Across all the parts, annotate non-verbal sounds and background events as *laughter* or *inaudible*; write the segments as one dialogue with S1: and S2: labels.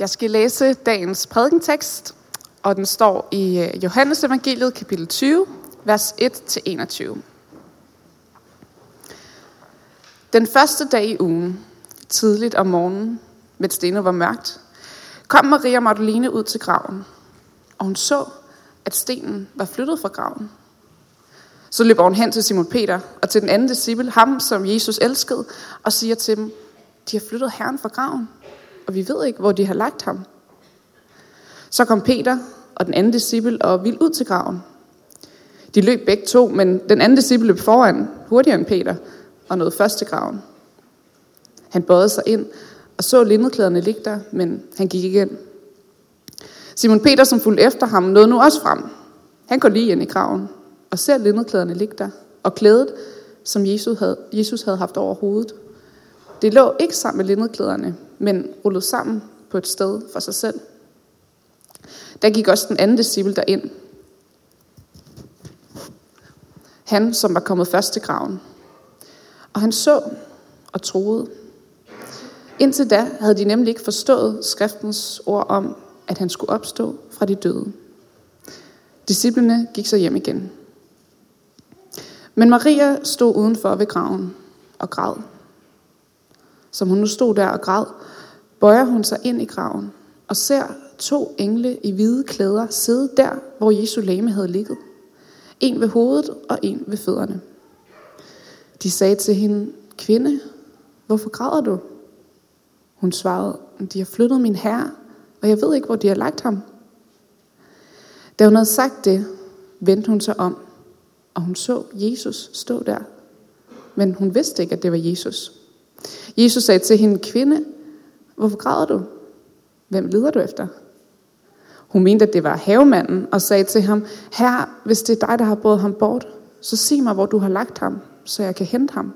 S1: Jeg skal læse dagens prædikentekst, og den står i øh, Johannes evangeliet kapitel 20, vers 1-21. Den første dag i ugen, tidligt om morgenen, mens det endnu var mørkt, kom Maria Magdalene ud til graven, og hun så, at stenen var flyttet fra graven. Så løber hun hen til Simon Peter og til den anden disciple, ham som Jesus elskede, og siger til dem, de har flyttet Herren fra graven, og vi ved ikke, hvor de har lagt ham. Så kom Peter og den anden disciple og vild ud til graven. De løb begge to, men den anden disciple løb foran, hurtigere end Peter, og nåede først til graven. Han bøjede sig ind og så lindeklæderne ligge der, men han gik igen. Simon Peter, som fulgte efter ham, nåede nu også frem. Han går lige ind i graven og ser lindeklæderne ligge der, og klædet, som Jesus havde, Jesus havde haft over hovedet. Det lå ikke sammen med lindeklæderne, men rullet sammen på et sted for sig selv. Der gik også den anden disciple derind. Han, som var kommet først til graven. Og han så og troede. Indtil da havde de nemlig ikke forstået skriftens ord om, at han skulle opstå fra de døde. Disciplene gik så hjem igen. Men Maria stod udenfor ved graven og græd. Som hun nu stod der og græd, bøjer hun sig ind i graven og ser to engle i hvide klæder sidde der, hvor Jesu lame havde ligget. En ved hovedet og en ved fødderne. De sagde til hende, kvinde, hvorfor græder du? Hun svarede, de har flyttet min herre, og jeg ved ikke, hvor de har lagt ham. Da hun havde sagt det, vendte hun sig om, og hun så Jesus stå der. Men hun vidste ikke, at det var Jesus. Jesus sagde til hende, kvinde, hvorfor græder du? Hvem leder du efter? Hun mente, at det var havemanden, og sagde til ham, Herre, hvis det er dig, der har båret ham bort, så sig mig, hvor du har lagt ham, så jeg kan hente ham.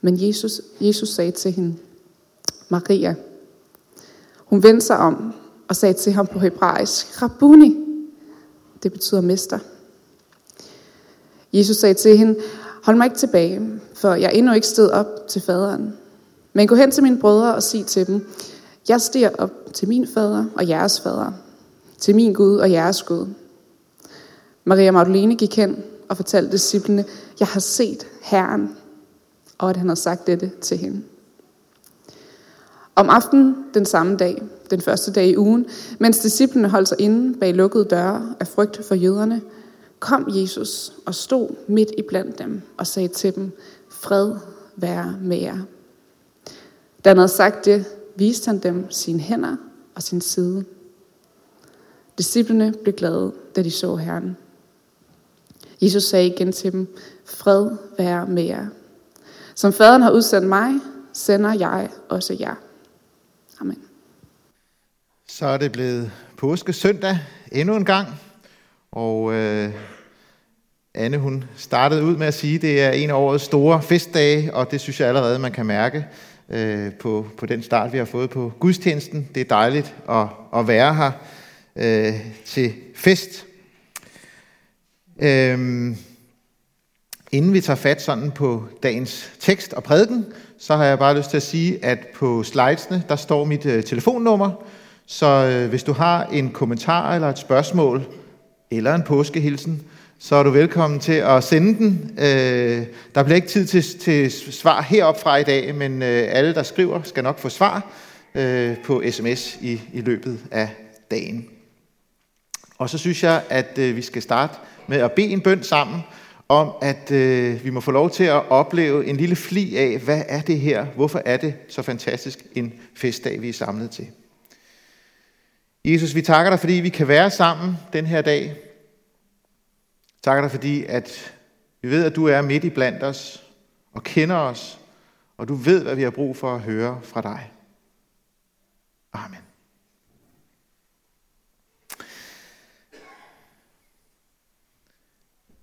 S1: Men Jesus, Jesus sagde til hende, Maria. Hun vendte sig om og sagde til ham på hebraisk, Rabuni, Det betyder mester. Jesus sagde til hende, hold mig ikke tilbage, for jeg er endnu ikke stået op til faderen. Men gå hen til mine brødre og sig til dem, jeg stiger op til min fader og jeres fader, til min Gud og jeres Gud. Maria Magdalene gik hen og fortalte disciplene, jeg har set Herren, og at han havde sagt dette til hende. Om aftenen den samme dag, den første dag i ugen, mens disciplene holdt sig inde bag lukkede døre af frygt for jøderne, kom Jesus og stod midt i blandt dem og sagde til dem, fred være med jer. Da han havde sagt det, viste han dem sine hænder og sin side. Disciplene blev glade, da de så Herren. Jesus sagde igen til dem, fred være med jer. Som faderen har udsendt mig, sender jeg også jer. Amen.
S2: Så er det blevet påske søndag endnu en gang, og øh, Anne hun startede ud med at sige, at det er en af årets store festdage, og det synes jeg allerede, man kan mærke øh, på, på den start, vi har fået på gudstjenesten. Det er dejligt at, at være her øh, til fest. Øhm, inden vi tager fat sådan på dagens tekst og prædiken, så har jeg bare lyst til at sige, at på slidesene, der står mit øh, telefonnummer, så øh, hvis du har en kommentar eller et spørgsmål, eller en påskehilsen, så er du velkommen til at sende den. Øh, der bliver ikke tid til, til svar herop fra i dag, men øh, alle, der skriver, skal nok få svar øh, på sms i, i løbet af dagen. Og så synes jeg, at øh, vi skal starte med at bede en bøn sammen, om at øh, vi må få lov til at opleve en lille fli af, hvad er det her? Hvorfor er det så fantastisk en festdag, vi er samlet til? Jesus, vi takker dig, fordi vi kan være sammen den her dag. Takker dig, fordi at vi ved, at du er midt i blandt os og kender os, og du ved, hvad vi har brug for at høre fra dig. Amen.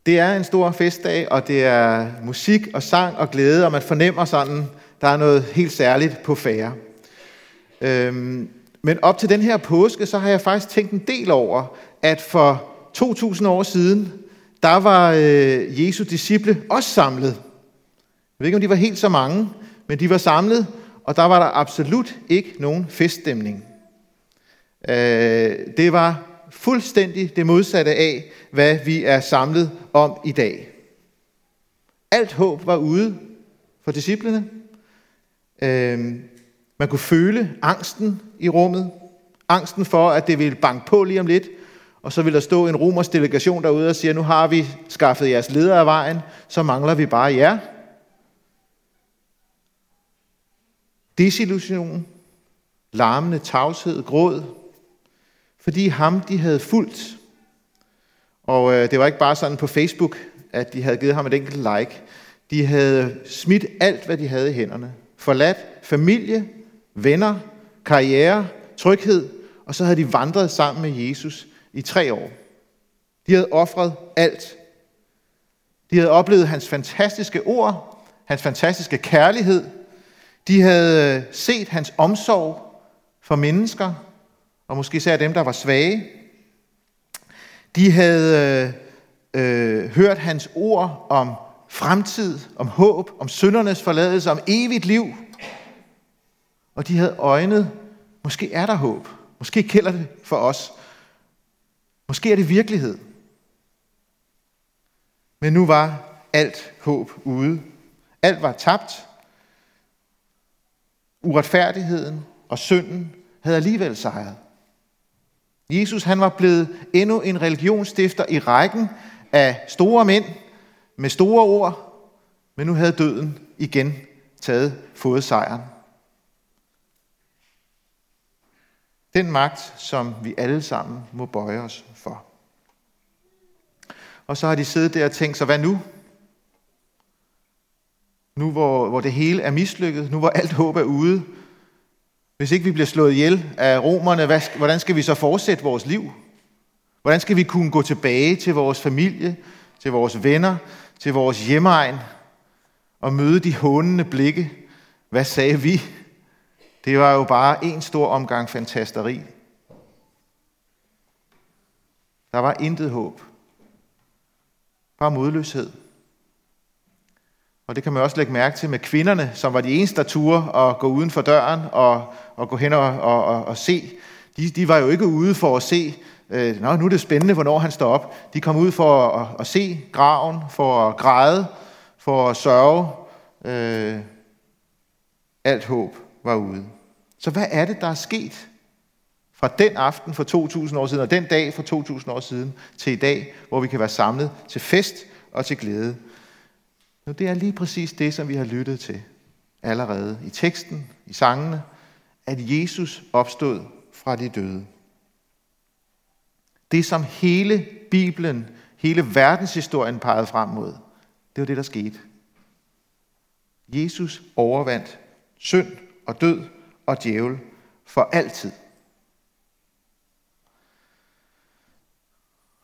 S2: Det er en stor festdag, og det er musik og sang og glæde, og man fornemmer sådan, der er noget helt særligt på færre. Øhm, men op til den her påske, så har jeg faktisk tænkt en del over, at for 2000 år siden, der var øh, Jesu disciple også samlet. Jeg ved ikke, om de var helt så mange, men de var samlet, og der var der absolut ikke nogen feststemning. Øh, det var fuldstændig det modsatte af, hvad vi er samlet om i dag. Alt håb var ude for disciplene. Øh, man kunne føle angsten i rummet. Angsten for, at det ville banke på lige om lidt. Og så ville der stå en romers delegation derude og sige, nu har vi skaffet jeres leder af vejen, så mangler vi bare jer. Desillusion, larmende tavshed, gråd, fordi ham de havde fulgt. Og øh, det var ikke bare sådan på Facebook, at de havde givet ham et enkelt like. De havde smidt alt, hvad de havde i hænderne. Forladt familie, venner, karriere, tryghed, og så havde de vandret sammen med Jesus i tre år. De havde offret alt. De havde oplevet hans fantastiske ord, hans fantastiske kærlighed. De havde øh, set hans omsorg for mennesker, og måske især dem, der var svage. De havde øh, øh, hørt hans ord om fremtid, om håb, om syndernes forladelse, om evigt liv. Og de havde øjnet, måske er der håb. Måske gælder det for os. Måske er det virkelighed. Men nu var alt håb ude. Alt var tabt. Uretfærdigheden og synden havde alligevel sejret. Jesus han var blevet endnu en religionsstifter i rækken af store mænd med store ord, men nu havde døden igen taget fået sejren. Den magt, som vi alle sammen må bøje os for. Og så har de siddet der og tænkt sig, hvad nu? Nu hvor, hvor det hele er mislykket, nu hvor alt håb er ude, hvis ikke vi bliver slået ihjel af romerne, hvad, hvordan skal vi så fortsætte vores liv? Hvordan skal vi kunne gå tilbage til vores familie, til vores venner, til vores hjemmeegn og møde de hånende blikke? Hvad sagde vi? Det var jo bare en stor omgang fantasteri. Der var intet håb. Bare modløshed. Og det kan man også lægge mærke til med kvinderne, som var de eneste, der turde at gå uden for døren og, og gå hen og, og, og, og se. De, de var jo ikke ude for at se, øh, Nå, nu er det spændende, hvornår han står op. De kom ud for at, at se graven, for at græde, for at sørge. Øh, alt håb var ude. Så hvad er det, der er sket fra den aften for 2000 år siden, og den dag for 2000 år siden, til i dag, hvor vi kan være samlet til fest og til glæde? Nu, det er lige præcis det, som vi har lyttet til allerede i teksten, i sangene, at Jesus opstod fra de døde. Det, som hele Bibelen, hele verdenshistorien pegede frem mod, det var det, der skete. Jesus overvandt synd og død og djævel for altid.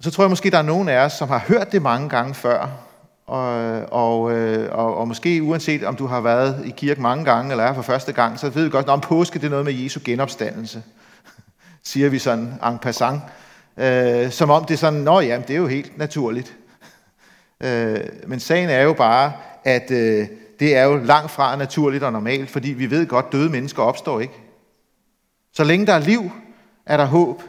S2: Så tror jeg måske, der er nogen af os, som har hørt det mange gange før, og, og, øh, og, og måske uanset om du har været i kirke mange gange, eller er for første gang, så ved vi godt, at påske det er noget med Jesu genopstandelse, *laughs* siger vi sådan en passant. Øh, som om det er sådan, nå ja, det er jo helt naturligt. *laughs* Øh, men sagen er jo bare, at øh, det er jo langt fra naturligt og normalt, fordi vi ved godt, at døde mennesker opstår ikke. Så længe der er liv, er der håb.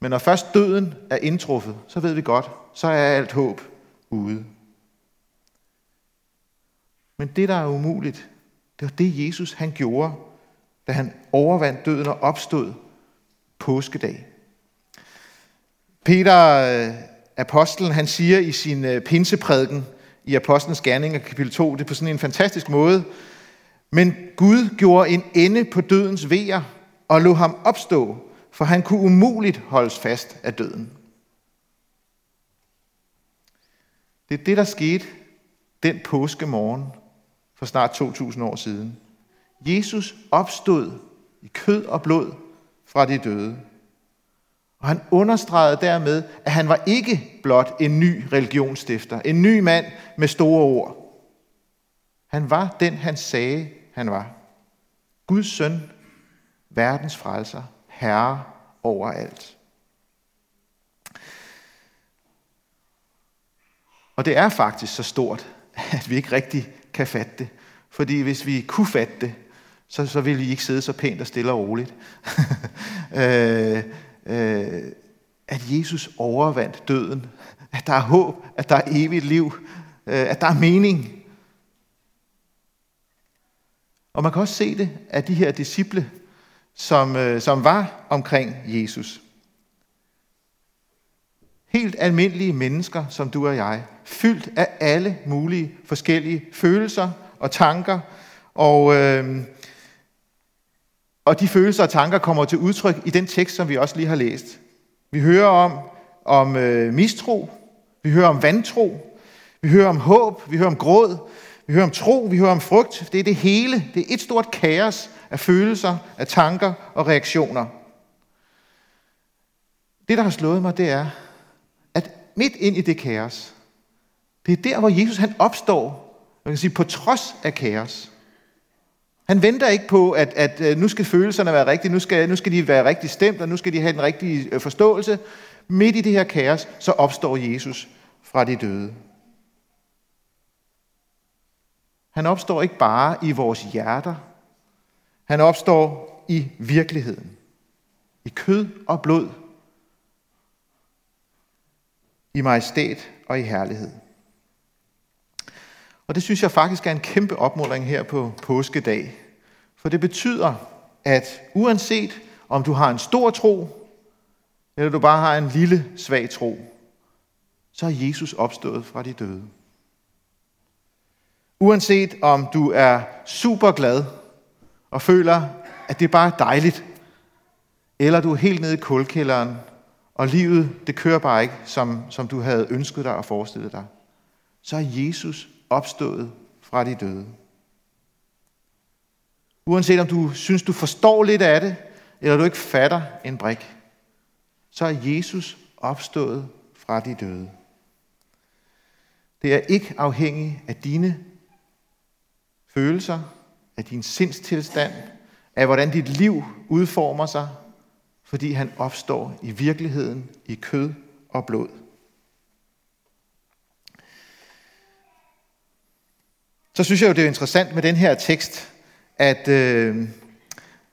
S2: Men når først døden er indtruffet, så ved vi godt, så er alt håb ude. Men det, der er umuligt, det var det, Jesus han gjorde, da han overvandt døden og opstod påskedag. Peter, øh, apostlen, han siger i sin øh, pinseprædiken i Apostlenes Gerninger kapitel 2, det er på sådan en fantastisk måde, men Gud gjorde en ende på dødens vejer og lå ham opstå, for han kunne umuligt holdes fast af døden. Det er det, der skete den påske morgen for snart 2000 år siden. Jesus opstod i kød og blod fra de døde. Og han understregede dermed, at han var ikke blot en ny religionsstifter, en ny mand med store ord. Han var den, han sagde, han var. Guds søn, verdens frelser, herre over alt. Og det er faktisk så stort, at vi ikke rigtig kan fatte det. Fordi hvis vi kunne fatte det, så, så ville I ikke sidde så pænt og stille og roligt. *laughs* øh, øh, at Jesus overvandt døden. At der er håb, at der er evigt liv, øh, at der er mening. Og man kan også se det af de her disciple, som, øh, som var omkring Jesus. Helt almindelige mennesker, som du og jeg, fyldt af alle mulige forskellige følelser og tanker. Og, øh, og de følelser og tanker kommer til udtryk i den tekst, som vi også lige har læst. Vi hører om, om øh, mistro, vi hører om vantro, vi hører om håb, vi hører om gråd, vi hører om tro, vi hører om frygt. Det er det hele. Det er et stort kaos af følelser, af tanker og reaktioner. Det, der har slået mig, det er, at midt ind i det kaos, det er der, hvor Jesus han opstår, man kan sige, på trods af kaos. Han venter ikke på, at, at øh, nu skal følelserne være rigtige, nu skal, nu skal de være rigtig stemt, og nu skal de have den rigtige øh, forståelse. Midt i det her kaos, så opstår Jesus fra de døde. Han opstår ikke bare i vores hjerter. Han opstår i virkeligheden. I kød og blod. I majestæt og i herlighed. Og det synes jeg faktisk er en kæmpe opmuntring her på påskedag. For det betyder, at uanset om du har en stor tro, eller du bare har en lille svag tro, så er Jesus opstået fra de døde. Uanset om du er super glad og føler, at det bare er dejligt, eller du er helt nede i kulkælderen, og livet det kører bare ikke, som, som du havde ønsket dig og forestillet dig, så er Jesus opstået fra de døde. Uanset om du synes, du forstår lidt af det, eller du ikke fatter en brik, så er Jesus opstået fra de døde. Det er ikke afhængigt af dine følelser, af din sindstilstand, af hvordan dit liv udformer sig, fordi han opstår i virkeligheden i kød og blod. Så synes jeg jo, det er interessant med den her tekst, at øh,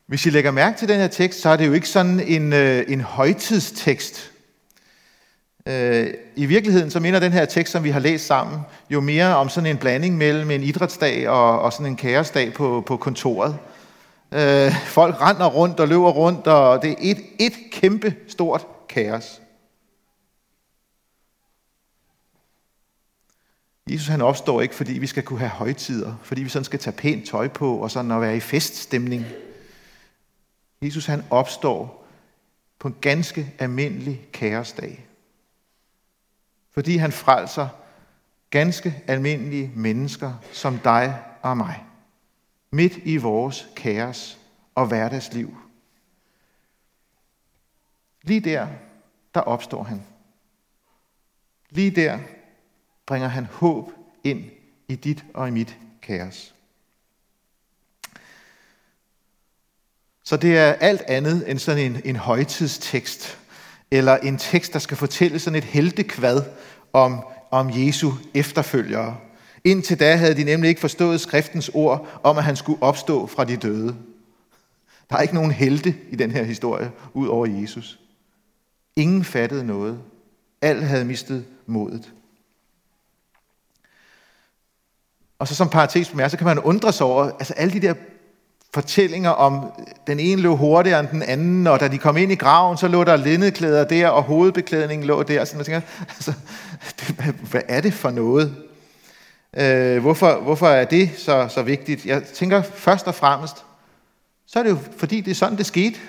S2: hvis I lægger mærke til den her tekst, så er det jo ikke sådan en, øh, en højtidstekst. Øh, I virkeligheden så minder den her tekst, som vi har læst sammen, jo mere om sådan en blanding mellem en idrætsdag og, og sådan en kaosdag på, på kontoret. Øh, folk render rundt og løber rundt, og det er et, et kæmpe stort kaos. Jesus han opstår ikke, fordi vi skal kunne have højtider, fordi vi sådan skal tage pænt tøj på og sådan at være i feststemning. Jesus han opstår på en ganske almindelig kaosdag. Fordi han frelser ganske almindelige mennesker som dig og mig. Midt i vores kaos og hverdagsliv. Lige der, der opstår han. Lige der, bringer han håb ind i dit og i mit kaos. Så det er alt andet end sådan en, en højtidstekst, eller en tekst, der skal fortælle sådan et heltekvad om, om Jesu efterfølgere. Indtil da havde de nemlig ikke forstået skriftens ord om, at han skulle opstå fra de døde. Der er ikke nogen helte i den her historie, ud over Jesus. Ingen fattede noget. Alt havde mistet modet. Og så som parentes bemærket, så kan man undre sig over, altså alle de der fortællinger om, den ene løb hurtigere end den anden, og da de kom ind i graven, så lå der linnedklæder der, og hovedbeklædningen lå der. Så man tænker, altså, det, hvad, hvad er det for noget? Øh, hvorfor, hvorfor er det så, så vigtigt? Jeg tænker først og fremmest, så er det jo fordi, det er sådan, det skete.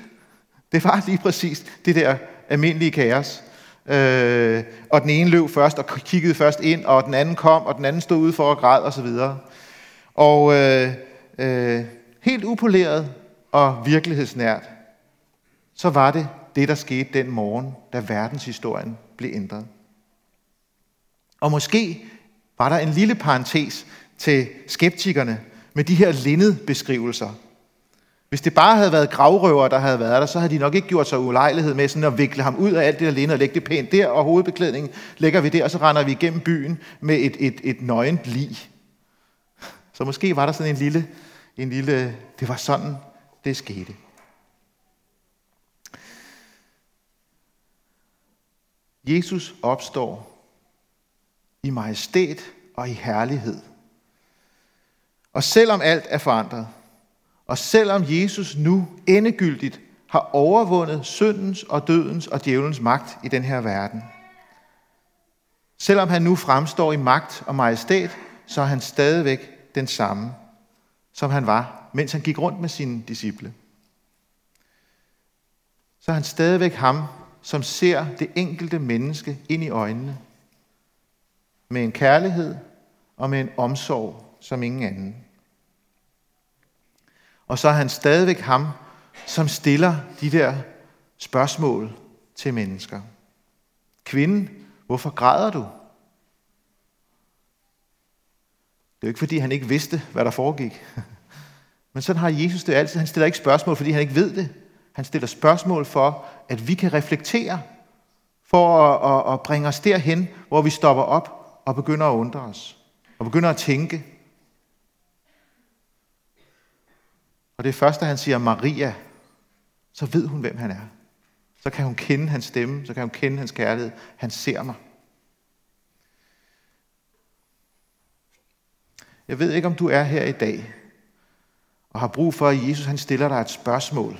S2: Det var lige præcis det der almindelige kaos. Øh, og den ene løb først og kiggede først ind, og den anden kom, og den anden stod ude for at græde osv. Og øh, øh, helt upoleret og virkelighedsnært, så var det det, der skete den morgen, da verdenshistorien blev ændret. Og måske var der en lille parentes til skeptikerne med de her linnedbeskrivelser, hvis det bare havde været gravrøver, der havde været der, så havde de nok ikke gjort sig ulejlighed med sådan at vikle ham ud af alt det der lignede og lægge det pænt der, og hovedbeklædningen lægger vi der, og så render vi igennem byen med et, et, et nøgent lig. Så måske var der sådan en lille, en lille, det var sådan, det skete. Jesus opstår i majestæt og i herlighed. Og selvom alt er forandret, og selvom Jesus nu endegyldigt har overvundet syndens og dødens og djævelens magt i den her verden, selvom han nu fremstår i magt og majestæt, så er han stadigvæk den samme, som han var, mens han gik rundt med sine disciple. Så er han stadigvæk ham, som ser det enkelte menneske ind i øjnene, med en kærlighed og med en omsorg som ingen anden. Og så er han stadigvæk ham, som stiller de der spørgsmål til mennesker. Kvinde, hvorfor græder du? Det er jo ikke, fordi han ikke vidste, hvad der foregik. *laughs* Men sådan har Jesus det altid. Han stiller ikke spørgsmål, fordi han ikke ved det. Han stiller spørgsmål for, at vi kan reflektere, for at, at, at bringe os derhen, hvor vi stopper op og begynder at undre os, og begynder at tænke. Og det er først, da han siger Maria, så ved hun, hvem han er. Så kan hun kende hans stemme, så kan hun kende hans kærlighed. Han ser mig. Jeg ved ikke, om du er her i dag, og har brug for, at Jesus han stiller dig et spørgsmål.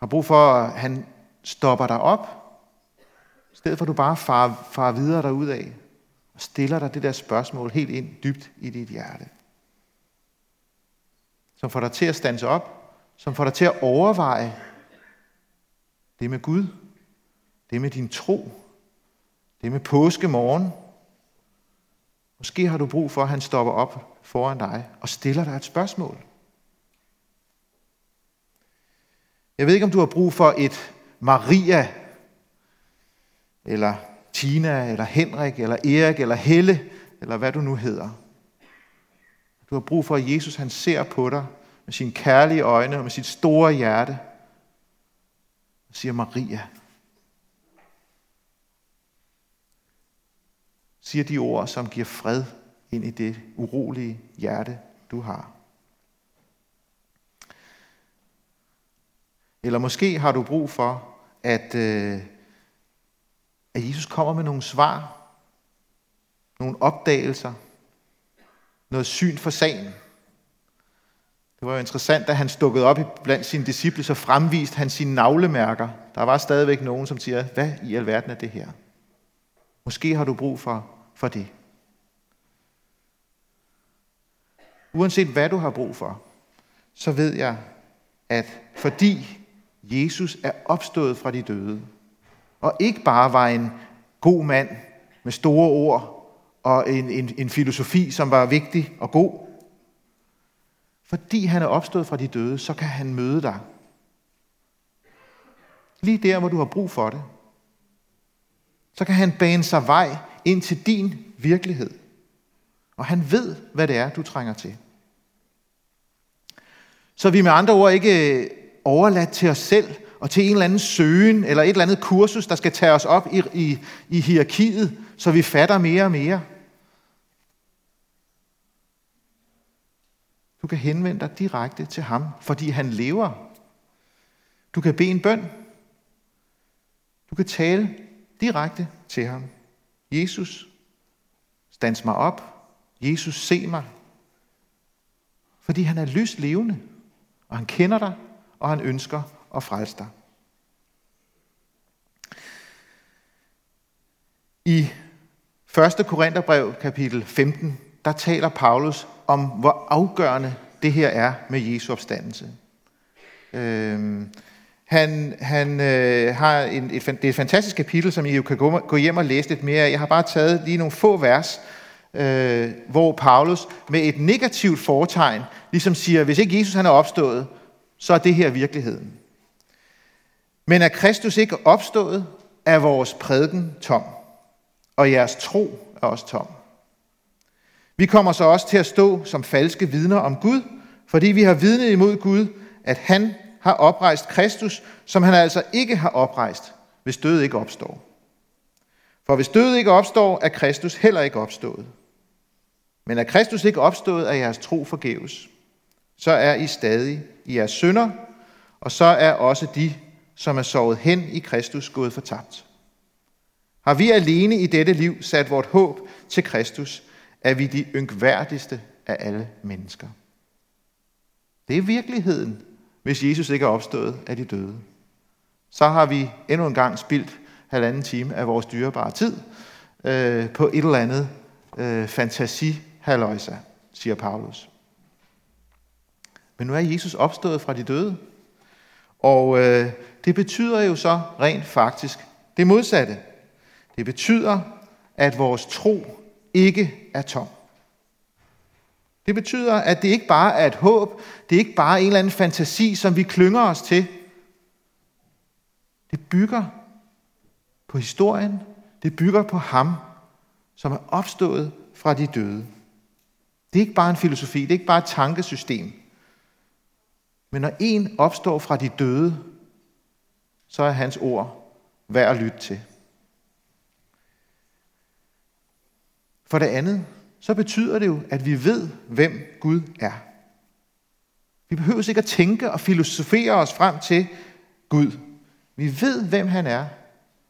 S2: Har brug for, at han stopper dig op, i stedet for at du bare farer, farer videre af og stiller dig det der spørgsmål helt ind dybt i dit hjerte. Som får dig til at standse op, som får dig til at overveje det med Gud, det med din tro, det med påske morgen. Måske har du brug for, at han stopper op foran dig og stiller dig et spørgsmål. Jeg ved ikke, om du har brug for et Maria, eller Tina, eller Henrik, eller Erik, eller Helle, eller hvad du nu hedder. Du har brug for, at Jesus han ser på dig med sine kærlige øjne og med sit store hjerte og siger Maria. Siger de ord, som giver fred ind i det urolige hjerte, du har. Eller måske har du brug for, at, øh, at Jesus kommer med nogle svar, nogle opdagelser, noget syn for sagen. Det var jo interessant, da han stukkede op blandt sine disciple, så fremviste han sine navlemærker. Der var stadigvæk nogen, som siger, hvad i alverden er det her? Måske har du brug for, for det. Uanset hvad du har brug for, så ved jeg, at fordi Jesus er opstået fra de døde, og ikke bare var en god mand med store ord og en, en, en filosofi, som var vigtig og god. Fordi han er opstået fra de døde, så kan han møde dig. Lige der, hvor du har brug for det. Så kan han bane sig vej ind til din virkelighed. Og han ved, hvad det er, du trænger til. Så vi med andre ord ikke overladt til os selv og til en eller anden søgen eller et eller andet kursus, der skal tage os op i, i, i hierarkiet, så vi fatter mere og mere. Du kan henvende dig direkte til ham, fordi han lever. Du kan bede en bøn. Du kan tale direkte til ham. Jesus, stands mig op. Jesus, se mig. Fordi han er lyst levende, og han kender dig, og han ønsker og frelse dig. I 1. Korintherbrev kapitel 15, der taler Paulus om, hvor afgørende det her er med Jesu opstandelse. Øhm, han, han øh, har en, et, det er et fantastisk kapitel, som I jo kan gå, gå hjem og læse lidt mere af. Jeg har bare taget lige nogle få vers, øh, hvor Paulus med et negativt fortegn ligesom siger, hvis ikke Jesus han er opstået, så er det her virkeligheden. Men er Kristus ikke opstået, er vores prædiken tom, og jeres tro er også tom. Vi kommer så også til at stå som falske vidner om Gud, fordi vi har vidnet imod Gud, at han har oprejst Kristus, som han altså ikke har oprejst, hvis død ikke opstår. For hvis død ikke opstår, er Kristus heller ikke opstået. Men er Kristus ikke opstået er jeres tro forgæves, så er I stadig i jeres synder, og så er også de, som er sovet hen i Kristus, gået fortabt. Har vi alene i dette liv sat vort håb til Kristus, er vi de yngværdigste af alle mennesker. Det er virkeligheden, hvis Jesus ikke er opstået af de døde. Så har vi endnu en gang spildt halvanden time af vores dyrebare tid øh, på et eller andet øh, fantasihaløjsa, siger Paulus. Men nu er Jesus opstået fra de døde. Og øh, det betyder jo så rent faktisk det modsatte. Det betyder, at vores tro ikke er tom. Det betyder, at det ikke bare er et håb, det er ikke bare en eller anden fantasi, som vi klynger os til. Det bygger på historien, det bygger på ham, som er opstået fra de døde. Det er ikke bare en filosofi, det er ikke bare et tankesystem. Men når en opstår fra de døde, så er hans ord værd at lytte til. For det andet, så betyder det jo, at vi ved, hvem Gud er. Vi behøver ikke at tænke og filosofere os frem til Gud. Vi ved, hvem han er,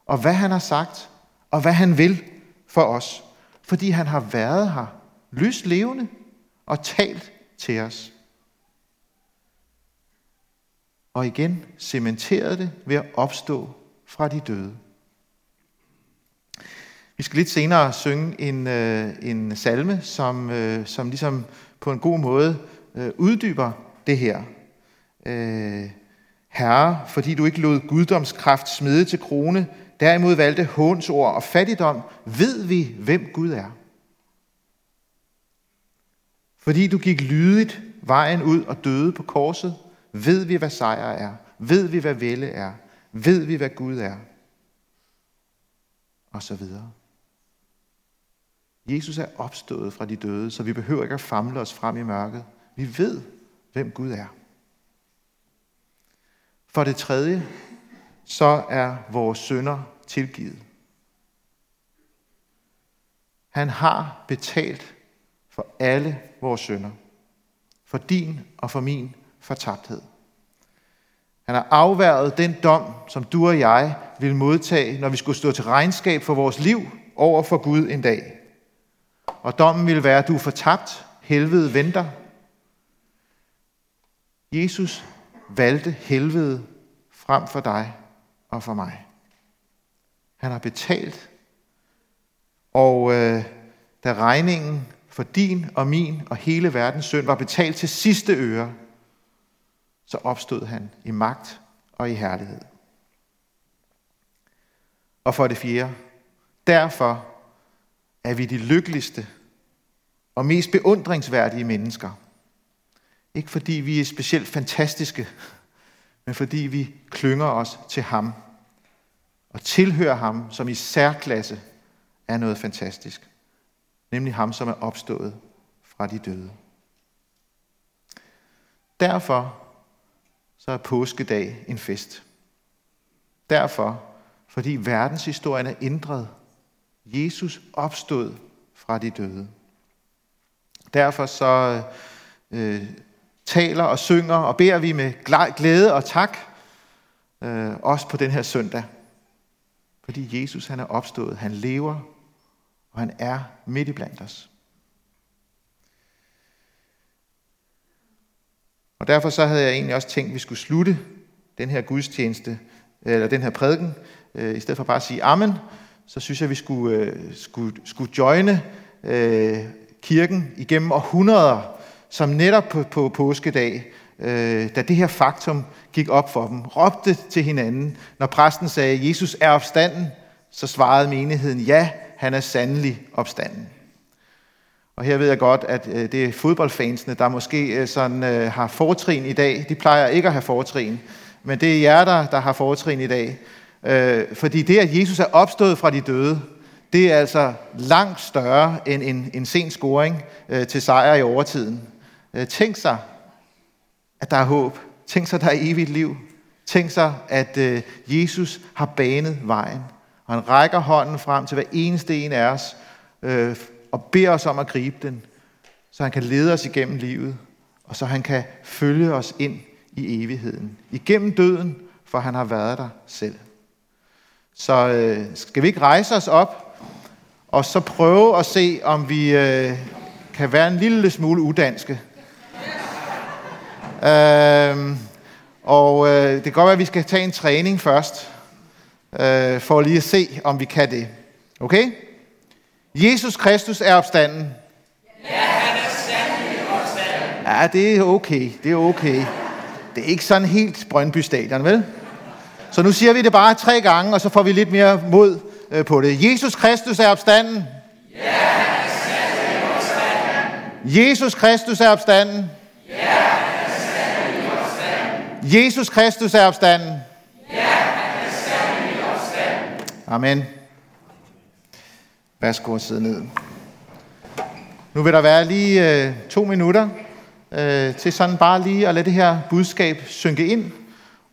S2: og hvad han har sagt, og hvad han vil for os, fordi han har været her, lyst levende og talt til os. Og igen cementerede det ved at opstå fra de døde. Vi skal lidt senere synge en, øh, en salme, som, øh, som ligesom på en god måde øh, uddyber det her. Øh, Herre, fordi du ikke lod guddomskraft smide til krone, derimod valgte hånsord og fattigdom, ved vi, hvem Gud er. Fordi du gik lydigt vejen ud og døde på korset, ved vi, hvad sejr er. Ved vi, hvad vælge er. Ved vi, hvad Gud er. Og så videre. Jesus er opstået fra de døde, så vi behøver ikke at famle os frem i mørket. Vi ved, hvem Gud er. For det tredje, så er vores sønder tilgivet. Han har betalt for alle vores sønder. For din og for min fortabthed. Han har afværget den dom, som du og jeg vil modtage, når vi skulle stå til regnskab for vores liv over for Gud en dag. Og dommen vil være, at du er fortabt, helvede venter. Jesus valgte helvede frem for dig og for mig. Han har betalt, og øh, da regningen for din og min og hele verdens synd var betalt til sidste øre, så opstod han i magt og i herlighed. Og for det fjerde, derfor er vi de lykkeligste og mest beundringsværdige mennesker. Ikke fordi vi er specielt fantastiske, men fordi vi klynger os til ham og tilhører ham, som i særklasse er noget fantastisk. Nemlig ham, som er opstået fra de døde. Derfor så er påskedag en fest. Derfor, fordi verdenshistorien er ændret. Jesus opstod fra de døde. Derfor så øh, taler og synger og beder vi med glæde og tak, øh, også på den her søndag. Fordi Jesus han er opstået, han lever, og han er midt i blandt os. Og derfor så havde jeg egentlig også tænkt, at vi skulle slutte den her gudstjeneste, eller den her prædiken, øh, i stedet for bare at sige amen, så synes jeg, at vi skulle, øh, skulle, skulle joine øh, kirken igennem århundreder, som netop på, på påskedag, da det her faktum gik op for dem, råbte til hinanden, når præsten sagde, Jesus er opstanden, så svarede menigheden, ja, han er sandelig opstanden. Og her ved jeg godt, at øh, det er fodboldfansene, der måske øh, sådan, øh, har fortrin i dag. De plejer ikke at have fortrin, men det er jer, der, der har fortrin i dag. Fordi det, at Jesus er opstået fra de døde, det er altså langt større end en, en sen scoring til sejr i overtiden. Tænk sig, at der er håb. Tænk sig, at der er evigt liv. Tænk sig, at Jesus har banet vejen. Og han rækker hånden frem til hver eneste en af os, og beder os om at gribe den. så han kan lede os igennem livet, og så han kan følge os ind i evigheden. Igennem døden, for han har været der selv. Så øh, skal vi ikke rejse os op, og så prøve at se, om vi øh, kan være en lille smule udanske. Øh, og øh, det kan godt være, at vi skal tage en træning først, øh, for lige at se, om vi kan det. Okay? Jesus Kristus er opstanden.
S3: Ja, han er sandelig opstanden.
S2: Ja, det er okay. Det er okay. Det er ikke sådan helt Brøndby Stadion, vel? Så nu siger vi det bare tre gange, og så får vi lidt mere mod øh, på det. Jesus Kristus er opstanden.
S3: Ja, han er sandelig opstanden.
S2: Jesus Kristus er opstanden.
S3: Ja, han er sandelig opstanden.
S2: Jesus Kristus er opstanden.
S3: Ja, han er sandelig opstanden.
S2: Amen. Værsgo at sidde ned. Nu vil der være lige øh, to minutter øh, til sådan bare lige at lade det her budskab synke ind.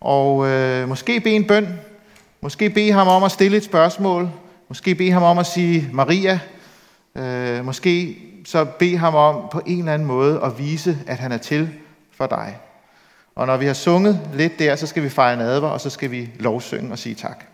S2: Og øh, måske bede en bøn. Måske bede ham om at stille et spørgsmål. Måske bede ham om at sige Maria. Øh, måske så bede ham om på en eller anden måde at vise, at han er til for dig. Og når vi har sunget lidt der, så skal vi fejre nadver, og så skal vi lovsynge og sige tak.